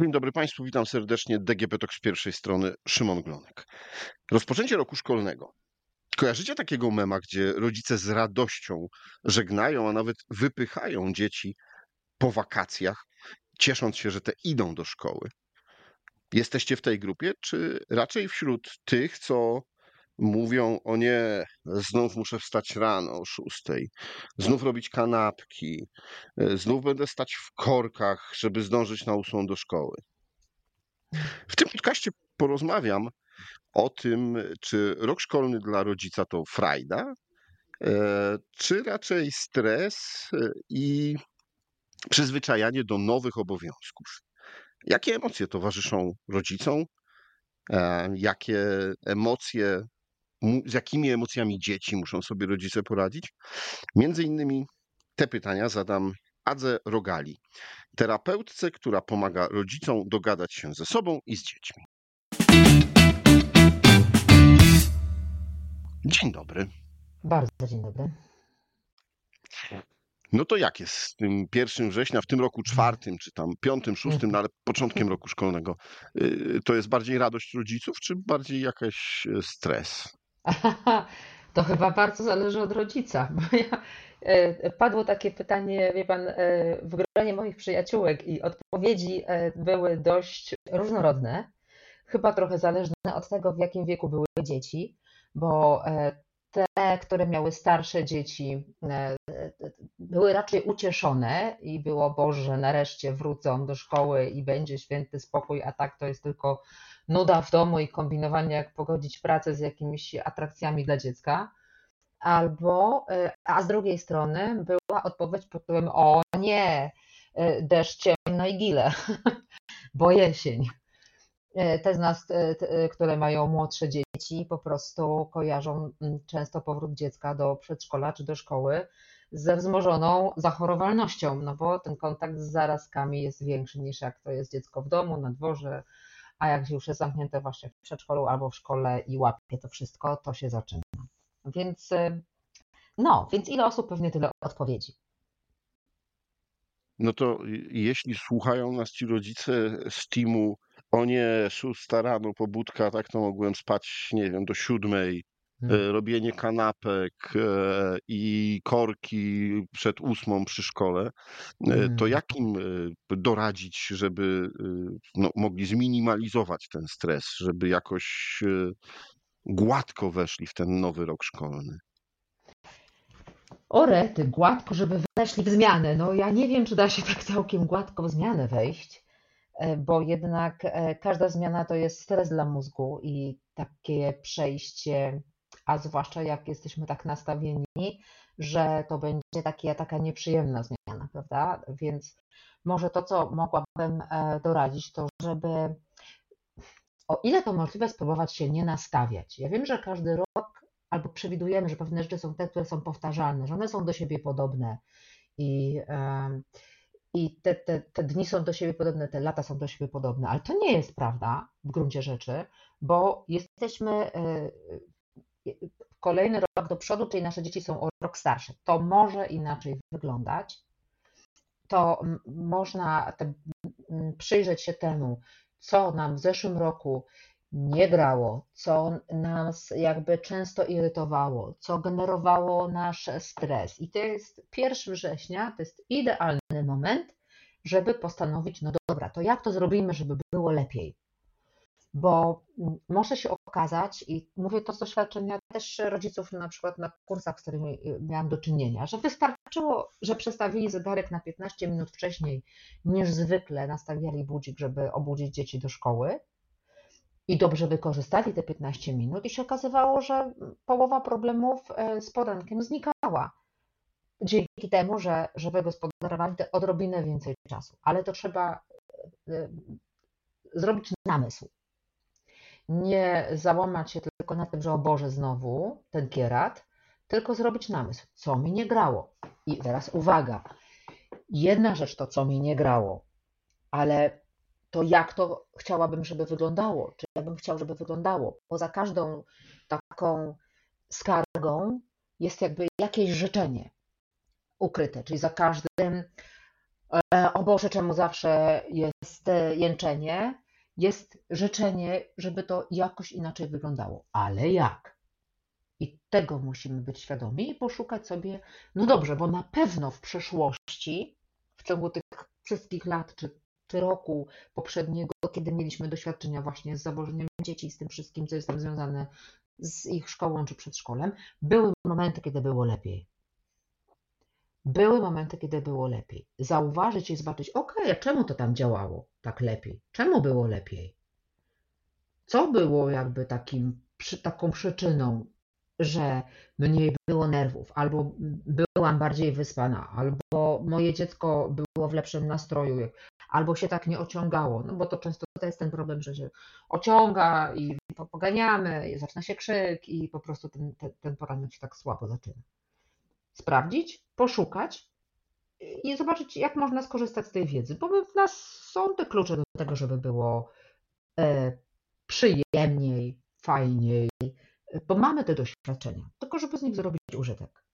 Dzień dobry Państwu, witam serdecznie. DGP Talk z pierwszej strony, Szymon Glonek. Rozpoczęcie roku szkolnego. Kojarzycie takiego mema, gdzie rodzice z radością żegnają, a nawet wypychają dzieci po wakacjach, ciesząc się, że te idą do szkoły? Jesteście w tej grupie, czy raczej wśród tych, co mówią: O nie, znów muszę wstać rano o szóstej, znów robić kanapki, e, znów będę stać w korkach, żeby zdążyć na ósmą do szkoły. W tym podcaście porozmawiam o tym, czy rok szkolny dla rodzica to frajda, e, czy raczej stres e, i przyzwyczajanie do nowych obowiązków. Jakie emocje towarzyszą rodzicom? Jakie emocje z jakimi emocjami dzieci muszą sobie rodzice poradzić? Między innymi te pytania zadam Adze Rogali, terapeutce, która pomaga rodzicom dogadać się ze sobą i z dziećmi. Dzień dobry. Bardzo dzień dobry. No to jak jest z tym 1 września, w tym roku czwartym, czy tam piątym, szóstym, no ale początkiem roku szkolnego? Y, to jest bardziej radość rodziców, czy bardziej jakaś e, To chyba bardzo zależy od rodzica. Bo ja, e, padło takie pytanie, wie pan, e, w gronie moich przyjaciółek i odpowiedzi e, były dość różnorodne. Chyba trochę zależne od tego, w jakim wieku były dzieci, bo te, które miały starsze dzieci, były raczej ucieszone i było Boże, nareszcie wrócą do szkoły i będzie święty spokój, a tak to jest tylko nuda w domu i kombinowanie, jak pogodzić pracę z jakimiś atrakcjami dla dziecka. Albo, e, a z drugiej strony była odpowiedź pod tytułem: O nie, e, deszcz, ciemno i gile, bo jesień. E, te z nas, które mają młodsze dzieci, po prostu kojarzą często powrót dziecka do przedszkola czy do szkoły ze wzmożoną zachorowalnością, no bo ten kontakt z zarazkami jest większy niż jak to jest dziecko w domu, na dworze, a jak już jest zamknięte właśnie w przedszkolu albo w szkole i łapie to wszystko, to się zaczyna. Więc y, no, więc ile osób pewnie tyle odpowiedzi. No to jeśli słuchają nas ci rodzice z teamu, o nie, szósta rano pobudka, tak to mogłem spać, nie wiem, do siódmej, Hmm. E, robienie kanapek e, i korki przed ósmą przy szkole, e, to hmm. jak im doradzić, żeby no, mogli zminimalizować ten stres, żeby jakoś gładko weszli w ten nowy rok szkolny? O rety, gładko, żeby weszli w zmianę. No ja nie wiem, czy da się tak całkiem gładko w zmianę wejść, bo jednak każda zmiana to jest stres dla mózgu i takie przejście a zwłaszcza jak jesteśmy tak nastawieni, że to będzie takie, taka nieprzyjemna zmiana, prawda? Więc może to, co mogłabym e, doradzić, to żeby o ile to możliwe spróbować się nie nastawiać. Ja wiem, że każdy rok albo przewidujemy, że pewne rzeczy są te, które są powtarzalne, że one są do siebie podobne i, i te, te, te dni są do siebie podobne, te lata są do siebie podobne, ale to nie jest prawda w gruncie rzeczy, bo jesteśmy e, kolejny rok do przodu, czyli nasze dzieci są o rok starsze. To może inaczej wyglądać. To można te, przyjrzeć się temu, co nam w zeszłym roku nie grało, co nas jakby często irytowało, co generowało nasz stres. I to jest 1 września, to jest idealny moment, żeby postanowić, no dobra, to jak to zrobimy, żeby było lepiej? Bo może się okazać, i mówię to z doświadczenia też rodziców na przykład na kursach, z którymi y, miałam do czynienia, że wystarczyło, że przestawili zegarek na 15 minut wcześniej niż zwykle nastawiali budzik, żeby obudzić dzieci do szkoły i dobrze wykorzystali te 15 minut i się okazywało, że połowa problemów e, z porankiem znikała. Dzięki temu, że, że wygospodarowali te odrobinę więcej czasu. Ale to trzeba e, zrobić namysł nie załamać się tylko na tym, że o Boże znowu ten kierat, tylko zrobić namysł, co mi nie grało. I teraz uwaga, jedna rzecz to, co mi nie grało, ale to jak to chciałabym, żeby wyglądało, czy ja bym chciał, żeby wyglądało. Poza każdą taką skargą jest jakby jakieś życzenie ukryte, czyli za każdym E, o Boże, czemu zawsze jest e, jęczenie? Jest życzenie, żeby to jakoś inaczej wyglądało. Ale jak? I tego musimy być świadomi i poszukać sobie, no dobrze, bo na pewno w przeszłości, w ciągu tych wszystkich lat, czy, czy roku poprzedniego, kiedy mieliśmy doświadczenia właśnie z założeniem dzieci, z tym wszystkim, co jest tam związane z ich szkołą czy przedszkolem, były momenty, kiedy było lepiej. Były momenty, kiedy było lepiej. Zauważyć i zobaczyć, ok, a czemu to tam działało tak lepiej? Czemu było lepiej? Co było jakby takim, taką przyczyną, że mniej było nerwów, albo byłam bardziej wyspana, albo moje dziecko było w lepszym nastroju, albo się tak nie ociągało, no bo to często to jest ten problem, że się ociąga i poganiamy, i zaczyna się krzyk i po prostu ten, ten, ten poranek się tak słabo zaczyna sprawdzić, poszukać i zobaczyć, jak można skorzystać z tej wiedzy, bo w nas są te klucze do tego, żeby było e, przyjemniej, fajniej, bo mamy te doświadczenia, tylko żeby z nich zrobić użytek.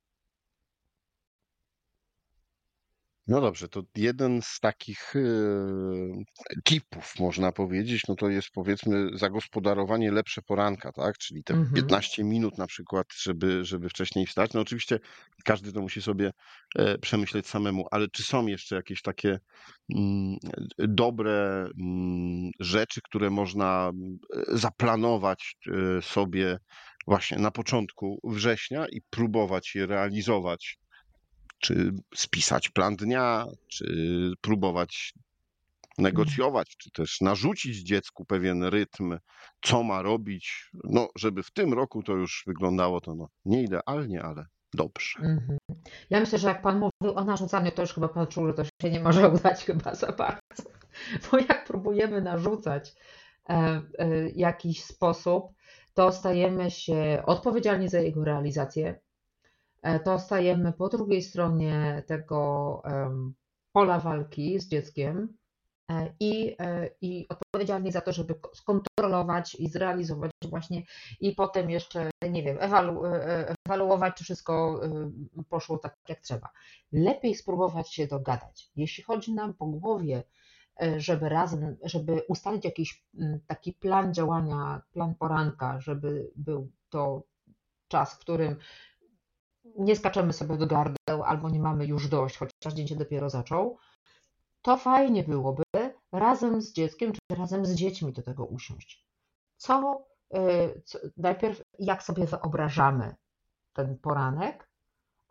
No dobrze, to jeden z takich yy, tipów, można powiedzieć, no to jest powiedzmy zagospodarowanie lepsze poranka, tak? Czyli te Mhm. 15 minut na przykład, żeby, żeby wcześniej wstać. No oczywiście każdy to musi sobie e, przemyśleć samemu, ale czy są jeszcze jakieś takie mm, dobre mm, rzeczy, które można e, zaplanować e, sobie właśnie na początku września i próbować je realizować? Czy spisać plan dnia, czy próbować negocjować, czy też narzucić dziecku pewien rytm, co ma robić, no żeby w tym roku to już wyglądało to no, nie idealnie, ale dobrze. Mhm. Ja myślę, że jak Pan mówił o narzucaniu, to już chyba Pan czuł, że to się nie może udać chyba za bardzo. Bo jak próbujemy narzucać e, e, jakiś sposób, to stajemy się odpowiedzialni za jego realizację, to stajemy po drugiej stronie tego pola walki z dzieckiem e, i, e, i odpowiedzialni za to, żeby skontrolować i zrealizować właśnie i potem jeszcze, nie wiem, ewalu, ewaluować, czy wszystko poszło tak, jak trzeba. Lepiej spróbować się dogadać. Jeśli chodzi nam po głowie, żeby razem, żeby ustalić jakiś taki plan działania, plan poranka, żeby był to czas, w którym nie skaczemy sobie do gardeł albo nie mamy już dość, chociaż dzień się dopiero zaczął, to fajnie byłoby razem z dzieckiem czy razem z dziećmi do tego usiąść. Co, y, co najpierw jak sobie wyobrażamy ten poranek,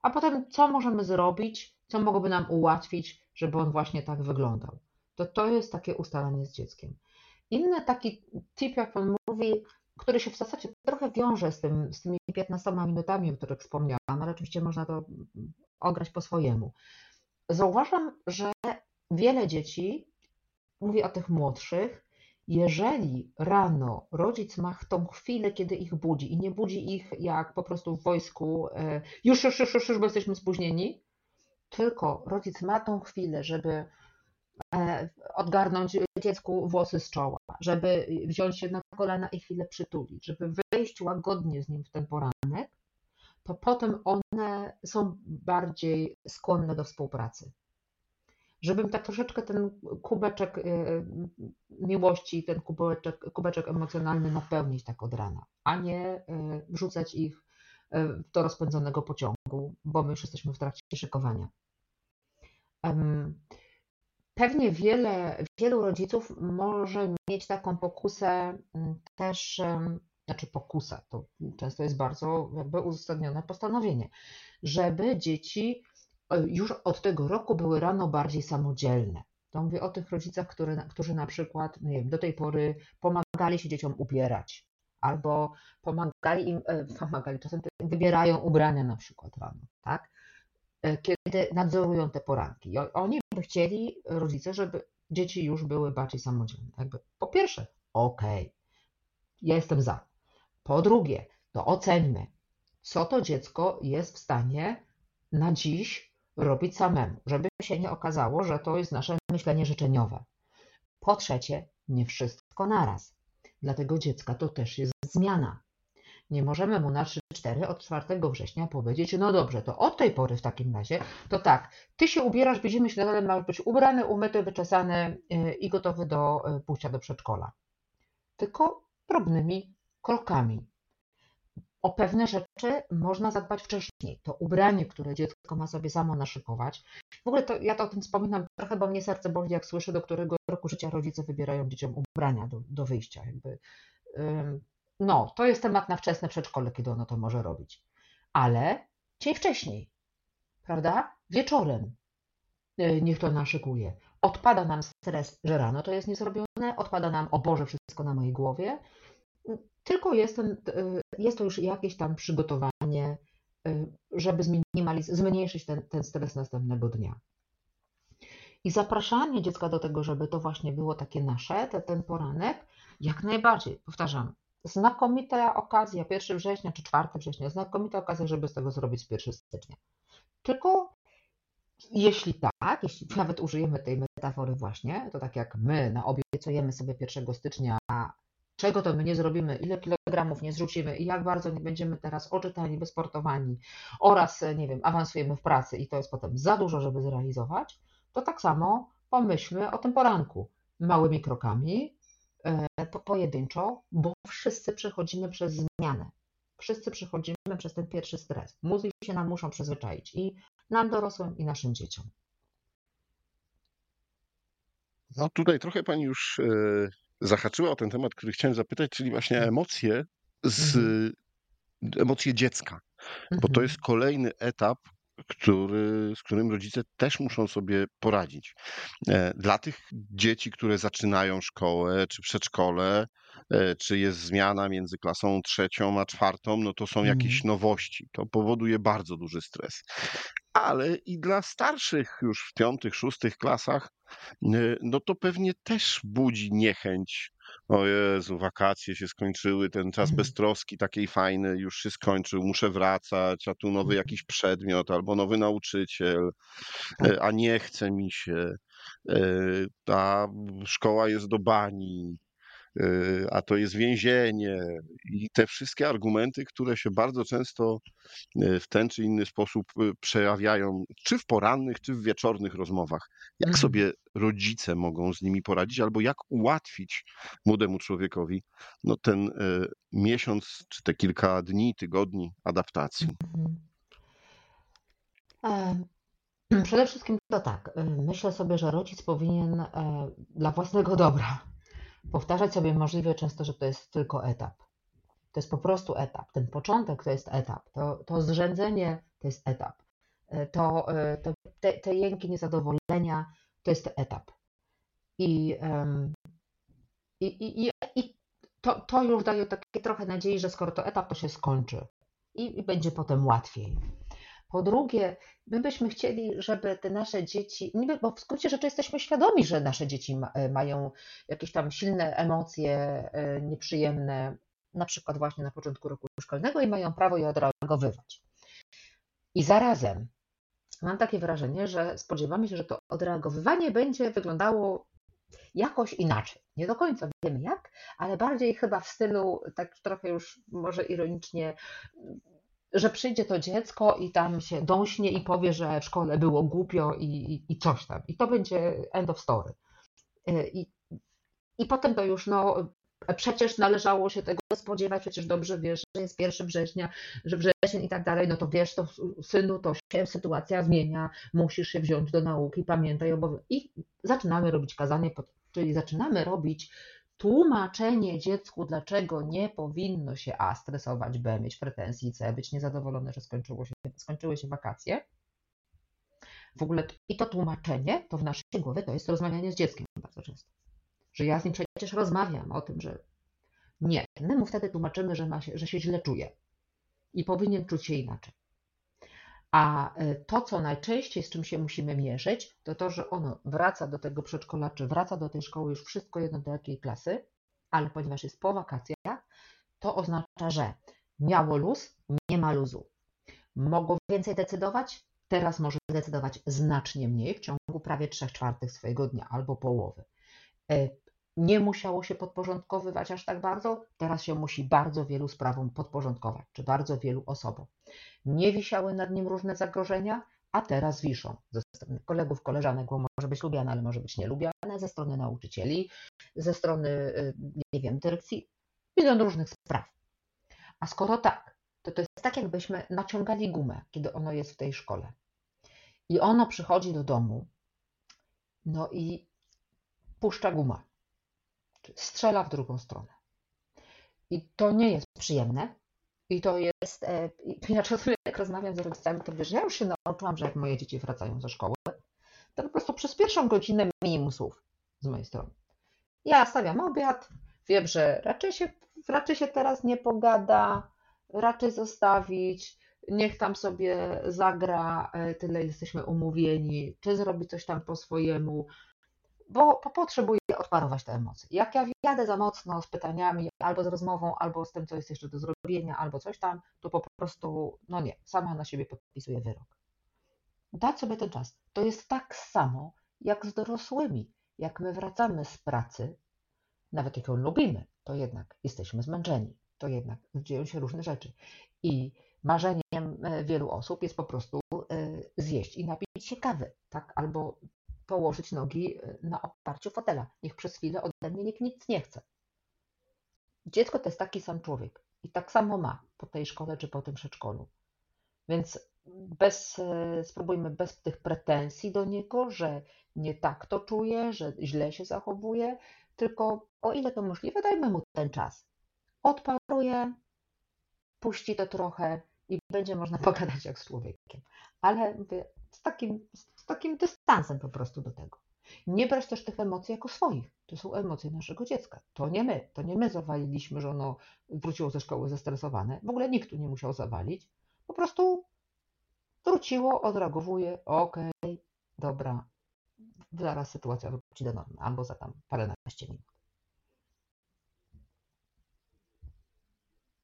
a potem co możemy zrobić, co mogłoby nam ułatwić, żeby on właśnie tak wyglądał. To to jest takie ustalanie z dzieckiem. Inny taki tip, jak Pan mówi, który się w zasadzie trochę wiąże z, tym, z tymi 15 minutami, o których wspomniałam, ale oczywiście można to ograć po swojemu. Zauważam, że wiele dzieci, mówię o tych młodszych, jeżeli rano rodzic ma tą chwilę, kiedy ich budzi i nie budzi ich jak po prostu w wojsku, e, już, już, już, już, już bo jesteśmy spóźnieni, tylko rodzic ma tą chwilę, żeby E, odgarnąć dziecku włosy z czoła, żeby wziąć się na kolana i chwilę przytulić, żeby wejść łagodnie z nim w ten poranek, to potem one są bardziej skłonne do współpracy. Żebym tak troszeczkę ten kubeczek e, miłości, ten kubeczek, kubeczek emocjonalny napełnić tak od rana, a nie e, wrzucać ich do rozpędzonego pociągu, bo my już jesteśmy w trakcie szykowania. Pewnie wiele, wielu rodziców może mieć taką pokusę mm, też, znaczy pokusa, to często jest bardzo jakby uzasadnione postanowienie, żeby dzieci e, już od tego roku były rano bardziej samodzielne. To mówię o tych rodzicach, które, którzy na przykład nie wiem, do tej pory pomagali się dzieciom ubierać, albo pomagali im, e, pomagali, czasem wybierają ubrania na przykład rano, tak? E, kiedy nadzorują te poranki. Oni chcieli, rodzice, żeby dzieci już były bardziej samodzielne. Jakby, po pierwsze, okej, okay, ja jestem za. Po drugie, to oceńmy, co to dziecko jest w stanie na dziś robić samemu, żeby się nie okazało, że to jest nasze myślenie życzeniowe. Po trzecie, nie wszystko naraz. Dla tego dziecka to też jest zmiana. Nie możemy mu na 3-4 od 4 września powiedzieć, no dobrze, to od tej pory w takim razie, to tak, ty się ubierasz, widzimy śniadanie, masz być ubrany, umyty, wyczesany y, i gotowy do y, pójścia do przedszkola. Tylko drobnymi krokami. O pewne rzeczy można zadbać wcześniej. To ubranie, które dziecko ma sobie samo naszykować. W ogóle to ja to o tym wspominam trochę, bo mnie serce boli, jak słyszę, do którego roku życia rodzice wybierają dzieciom ubrania do, do wyjścia. Jakby, no, to jest temat na wczesne przedszkole, kiedy ono to może robić. Ale dzień wcześniej, prawda? Wieczorem y, niech to naszykuje. Odpada nam stres, że rano to jest niezrobione, odpada nam, o Boże, wszystko na mojej głowie tylko jest, ten, y, jest to już jakieś tam przygotowanie, y, żeby zmniejszyć ten, ten stres następnego dnia. I zapraszanie dziecka do tego, żeby to właśnie było takie nasze, te, ten poranek, jak najbardziej, powtarzam, znakomita okazja, 1 września czy 4 września, znakomita okazja, żeby z tego zrobić 1 stycznia. Tylko jeśli tak, jeśli nawet użyjemy tej metafory właśnie, to tak jak my naobiecujemy sobie 1 stycznia czego to my nie zrobimy, ile kilogramów nie zrzucimy i jak bardzo nie będziemy teraz oczytani, wysportowani oraz, nie wiem, awansujemy w pracy i to jest potem za dużo, żeby zrealizować, to tak samo pomyślmy o tym poranku małymi krokami, pojedynczo, bo wszyscy przechodzimy przez zmianę. Wszyscy przechodzimy przez ten pierwszy stres. Mózgi się nam muszą przyzwyczaić i nam dorosłym, i naszym dzieciom. No tutaj trochę pani już e, zahaczyła o ten temat, który chciałem zapytać, czyli właśnie mhm. emocje z mhm. emocje dziecka. Bo to mhm. jest kolejny etap, który, z którym rodzice też muszą sobie poradzić. E, dla tych dzieci, które zaczynają szkołę czy przedszkole, czy jest zmiana między klasą trzecią a czwartą, no to są jakieś nowości. To powoduje bardzo duży stres. Ale i dla starszych już w piątych, szóstych klasach Y, no to pewnie też budzi niechęć. O Jezu, wakacje się skończyły, ten czas mhm. beztroski takiej fajny już się skończył, muszę wracać, a tu nowy mhm. jakiś przedmiot albo nowy nauczyciel, tak. y, a nie chce mi się, y, ta szkoła jest do bani, a to jest więzienie i te wszystkie argumenty, które się bardzo często y, w ten czy inny sposób y, przejawiają, czy w porannych, czy w wieczornych rozmowach. Jak mhm. sobie rodzice mogą z nimi poradzić, albo jak ułatwić młodemu człowiekowi no, ten miesiąc, czy te kilka dni, tygodni adaptacji? Mhm. Przede wszystkim to tak. Myślę sobie, że rodzic powinien e, dla własnego dobra powtarzać sobie możliwie często, że to jest tylko etap. To jest po prostu etap. Ten początek to jest etap. To, to zrzędzenie to jest etap. E, to, e, to te, te jęki niezadowolenia to jest etap. I, i, i, i to, to już daje takie trochę nadziei, że skoro to etap, to się skończy i, i będzie potem łatwiej. Po drugie, my byśmy chcieli, żeby te nasze dzieci, niby, bo w skrócie rzeczy jesteśmy świadomi, że nasze dzieci ma, e, mają jakieś tam silne emocje e, nieprzyjemne, na przykład właśnie na początku roku szkolnego i mają prawo je odreagowywać. I zarazem mam takie wrażenie, że spodziewamy się, że to odreagowywanie będzie wyglądało jakoś inaczej. Nie do końca wiemy jak, ale bardziej chyba w stylu, tak trochę już może ironicznie, że przyjdzie to dziecko i tam się dąśnie i powie, że w szkole było głupio i, i, i coś tam. I to będzie end of story. Y, I, I potem to już, no, przecież należało się tego spodziewać, przecież dobrze wiesz, że jest 1 września, że wrzesień i tak dalej, no to wiesz, to synu, to się sytuacja zmienia, musisz się wziąć do nauki, pamiętaj obowiązek. I zaczynamy robić kazanie, czyli zaczynamy robić tłumaczenie dziecku, dlaczego nie powinno się A stresować, B mieć pretensji, C być niezadowolone, że skończyło się, skończyły się wakacje. W ogóle i to tłumaczenie, to w naszej głowie to jest rozmawianie z dzieckiem bardzo często. Że ja z nim przecież rozmawiam o tym, że nie. My wtedy tłumaczymy, że, ma się, że się źle czuje i powinien czuć się inaczej. A e, to, co najczęściej z czym się musimy mierzyć, to to, że ono wraca do tego przedszkola, czy wraca do tej szkoły już wszystko jedno do jakiej klasy, ale ponieważ jest po wakacjach, to oznacza, że miało luz, nie ma luzu. Mogło więcej decydować, teraz może decydować znacznie mniej, w ciągu prawie 3 czwartych swojego dnia albo połowy. Nie musiało się podporządkowywać aż tak bardzo, teraz się musi bardzo wielu sprawom podporządkować, czy bardzo wielu osobom. Nie wisiały nad nim różne zagrożenia, a teraz wiszą. Ze strony kolegów, koleżanek, bo może być lubiane, ale może być nielubiane, ze strony nauczycieli, ze strony, y, nie wiem, dyrekcji, milion różnych spraw. A skoro tak, to to jest tak, jakbyśmy naciągali gumę, kiedy ono jest w tej szkole. I ono przychodzi do domu, no i puszcza gumę. Strzela w drugą stronę. I to nie jest przyjemne. I to jest, e, czasem jak rozmawiam z rodzicami, to wiesz, ja już się nauczyłam, że jak moje dzieci wracają ze szkoły, to po prostu przez pierwszą godzinę minimum słów z mojej strony. Ja stawiam obiad, wiem, że raczej się, raczej się teraz nie pogada, raczej zostawić, niech tam sobie zagra, e, tyle jesteśmy umówieni, czy zrobi coś tam po swojemu, bo potrzebuję odparować te emocje. Jak ja jadę za mocno z pytaniami, albo z rozmową, albo z tym, co jest jeszcze do zrobienia, albo coś tam, to po prostu, no nie, sama na siebie podpisuję wyrok. Dać sobie ten czas. To jest tak samo jak z dorosłymi. Jak my wracamy z pracy, nawet jak ją lubimy, to jednak jesteśmy zmęczeni, to jednak dzieją się różne rzeczy. I marzeniem e, wielu osób jest po prostu e, zjeść i napić się kawy, tak? Albo położyć nogi e, na oparciu fotela. Niech przez chwilę ode mnie nikt nic nie chce. Dziecko to jest taki sam człowiek i tak samo ma po tej szkole czy po tym przedszkolu. Więc bez, spróbujmy bez tych pretensji do niego, że nie tak to czuje, że źle się zachowuje, tylko o ile to możliwe, dajmy mu ten czas. Odparuje, puści to trochę i będzie można pogadać jak z człowiekiem. Ale mówię, z takim, z takim dystansem po prostu do tego. Nie brać też tych emocji jako swoich. To są emocje naszego dziecka. To nie my. To nie my zawaliliśmy, że ono wróciło ze szkoły zestresowane. W ogóle nikt tu nie musiał zawalić. Po prostu wróciło, odreagowuje, okej, okay, dobra, zaraz sytuacja wróci do normy, albo za tam paręnaście minut.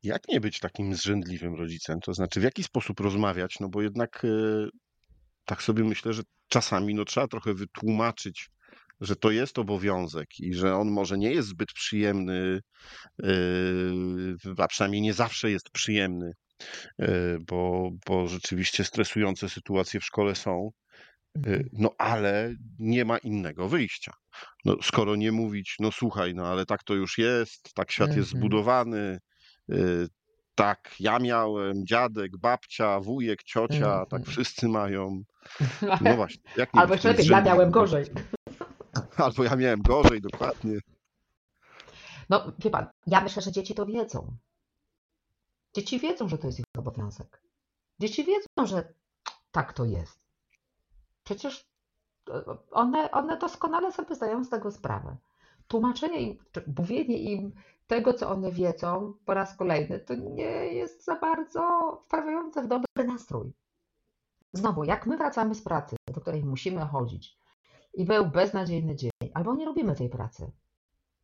Jak nie być takim zrzędliwym rodzicem? To znaczy, w jaki sposób rozmawiać? No bo jednak e, tak sobie myślę, że czasami no, trzeba trochę wytłumaczyć, że to jest obowiązek i że on może nie jest zbyt przyjemny, e, a przynajmniej nie zawsze jest przyjemny, e, bo, bo rzeczywiście stresujące sytuacje w szkole są. Mhm. No ale nie ma innego wyjścia. No, skoro nie mówić, no słuchaj, no ale tak to już jest, tak świat jest mhm. zbudowany, tak, ja miałem, dziadek, babcia, wujek, ciocia, tak wszyscy mają. No właśnie. Jak Albo jeszcze lepiej, ja miałem gorzej. Albo ja miałem gorzej, dokładnie. No, wie pan, ja myślę, że dzieci to wiedzą. Dzieci wiedzą, że to jest ich obowiązek. Dzieci wiedzą, że tak to jest. Przecież e, one, one doskonale sobie zdają z tego sprawę. Tłumaczenie im, czy mówienie im tego, co one wiedzą po raz kolejny, to nie jest za bardzo wprawiające w dobry nastrój. Znowu, jak my wracamy z pracy, do której musimy chodzić i był beznadziejny dzień, albo nie robimy tej pracy,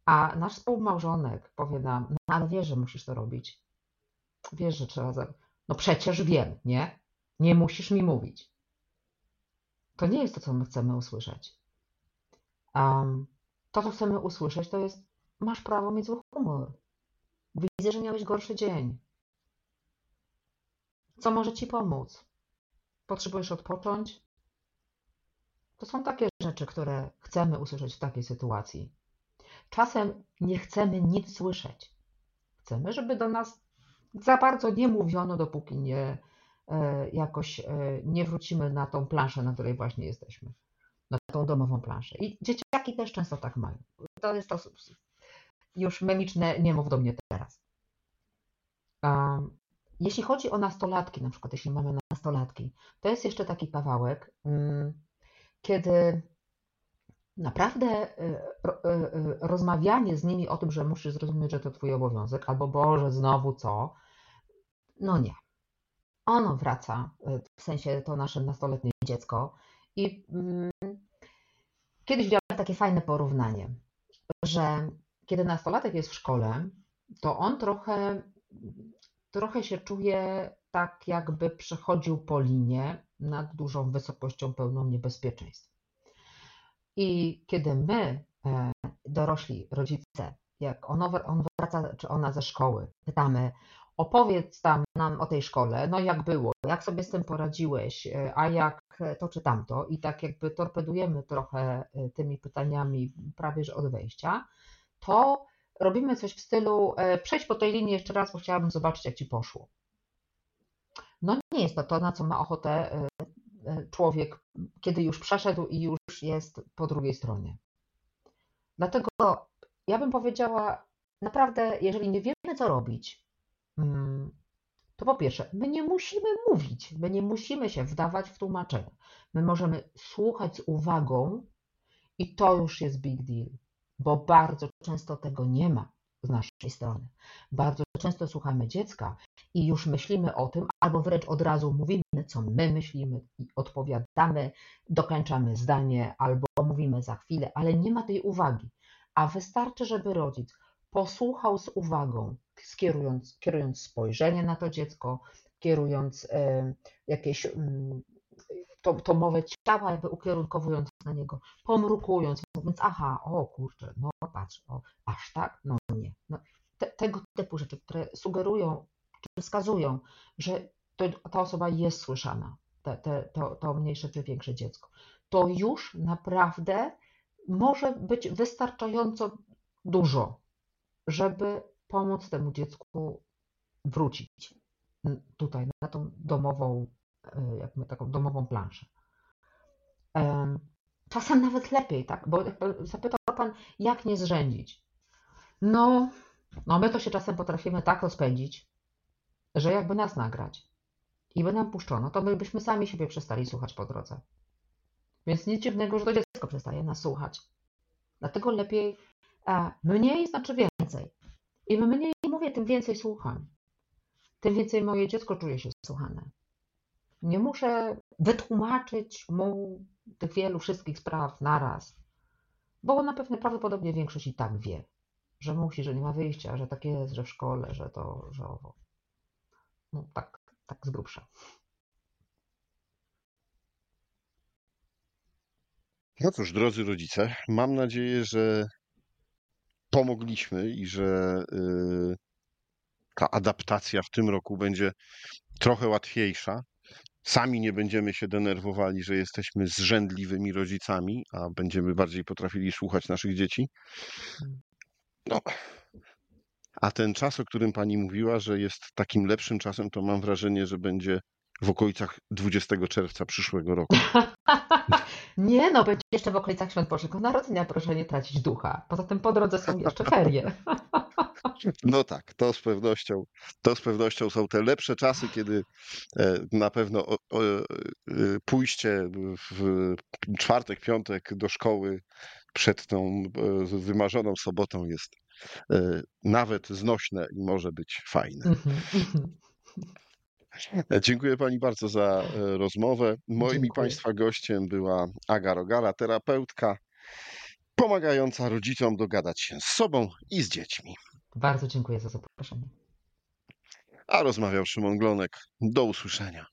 a nasz współmałżonek powie nam, no ale wiesz, że musisz to robić. Wiesz, że trzeba. Za... No przecież wiem, nie? Nie musisz mi mówić. To nie jest to, co my chcemy usłyszeć. Um, to, co chcemy usłyszeć, to jest Masz prawo mieć zły humor. Widzę, że miałeś gorszy dzień. Co może ci pomóc? Potrzebujesz odpocząć? To są takie rzeczy, które chcemy usłyszeć w takiej sytuacji. Czasem nie chcemy nic słyszeć. Chcemy, żeby do nas za bardzo nie mówiono, dopóki nie e, jakoś e, nie wrócimy na tą planszę, na której właśnie jesteśmy. Na tą domową planszę. I dzieciaki też często tak mają. To jest to już memiczne nie mów do mnie teraz. Jeśli chodzi o nastolatki, na przykład jeśli mamy nastolatki, to jest jeszcze taki kawałek, mm, kiedy naprawdę y, y, y, rozmawianie z nimi o tym, że musisz zrozumieć, że to twój obowiązek, albo Boże, znowu co, no nie. Ono wraca, w sensie to nasze nastoletnie dziecko i mm, kiedyś widziałam takie fajne porównanie, że kiedy nastolatek jest w szkole, to on trochę, trochę się czuje tak, jakby przechodził po linie nad dużą wysokością pełną niebezpieczeństw. I kiedy my, e, dorośli rodzice, jak on, on wraca, czy ona ze szkoły, pytamy, opowiedz tam nam o tej szkole, no jak było, jak sobie z tym poradziłeś, a jak to czy tamto i tak jakby torpedujemy trochę y, tymi pytaniami prawie że od wejścia, to robimy coś w stylu e, przejdź po tej linii jeszcze raz, bo chciałabym zobaczyć jak ci poszło. No nie jest to to, na co ma ochotę e, e, człowiek, kiedy już przeszedł i już jest po drugiej stronie. Dlatego ja bym powiedziała, naprawdę, jeżeli nie wiemy, co robić, mm, to po pierwsze, my nie musimy mówić, my nie musimy się wdawać w tłumaczenie. My możemy słuchać z uwagą i to już jest big deal, bo bardzo często tego nie ma z naszej strony. Bardzo często słuchamy dziecka i już myślimy o tym, albo wręcz od razu mówimy, co my myślimy i odpowiadamy, dokończamy zdanie, albo mówimy za chwilę, ale nie ma tej uwagi. A wystarczy, żeby rodzic posłuchał z uwagą, skierując, kierując spojrzenie na to dziecko, kierując e, jakieś mm, tą, tą mowę ciała, jakby ukierunkowując na niego, pomrukując, mówiąc, aha, o kurczę, no patrz, o, aż tak? No nie. No, te, tego typu rzeczy, które sugerują, czy wskazują, że to, ta osoba jest słyszana, te, te, to, to mniejsze czy większe dziecko, to już naprawdę może być wystarczająco dużo, żeby pomóc temu dziecku wrócić tutaj na tą domową, e, jakby taką domową planszę. Czasem nawet lepiej, tak? Bo zapytał Pan, jak nie zrzędzić. No, no my to się czasem potrafimy tak rozpędzić, że jakby nas nagrać i by nam puszczono, to my byśmy sami siebie przestali słuchać po drodze. Więc nic dziwnego, że to dziecko przestaje nas słuchać. Dlatego lepiej a mniej znaczy więcej. Im mniej mówię, tym więcej słucham. Tym więcej moje dziecko czuje się słuchane. Nie muszę wytłumaczyć mu tych wielu wszystkich spraw naraz, bo na pewno prawdopodobnie większość i tak wie, że musi, że nie ma wyjścia, że tak jest, że w szkole, że to, że owo. No tak, tak z grubsza. No cóż, drodzy rodzice, mam nadzieję, że pomogliśmy i że y, ta adaptacja w tym roku będzie trochę łatwiejsza. Sami nie będziemy się denerwowali, że jesteśmy zrzędliwymi rodzicami, a będziemy bardziej potrafili słuchać naszych dzieci. No. A ten czas, o którym pani mówiła, że jest takim lepszym czasem, to mam wrażenie, że będzie w okolicach 20 czerwca przyszłego roku. Nie no, będzie jeszcze w okolicach Świąt Bożego Narodzenia, proszę nie tracić ducha. Poza tym po drodze są jeszcze ferie. No tak, to z pewnością, to z pewnością są te lepsze czasy, kiedy e, na pewno e, pójście w czwartek, piątek do szkoły przed tą e, wymarzoną sobotą jest nawet znośne i może być fajne. Mhm. Dziękuję Pani bardzo za e, rozmowę. Moim i Dziękuję. Państwa gościem była Aga Rogala, terapeutka pomagająca rodzicom dogadać się z sobą i z dziećmi. Bardzo dziękuję za zaproszenie. A rozmawiał Szymon Glonek. Do usłyszenia.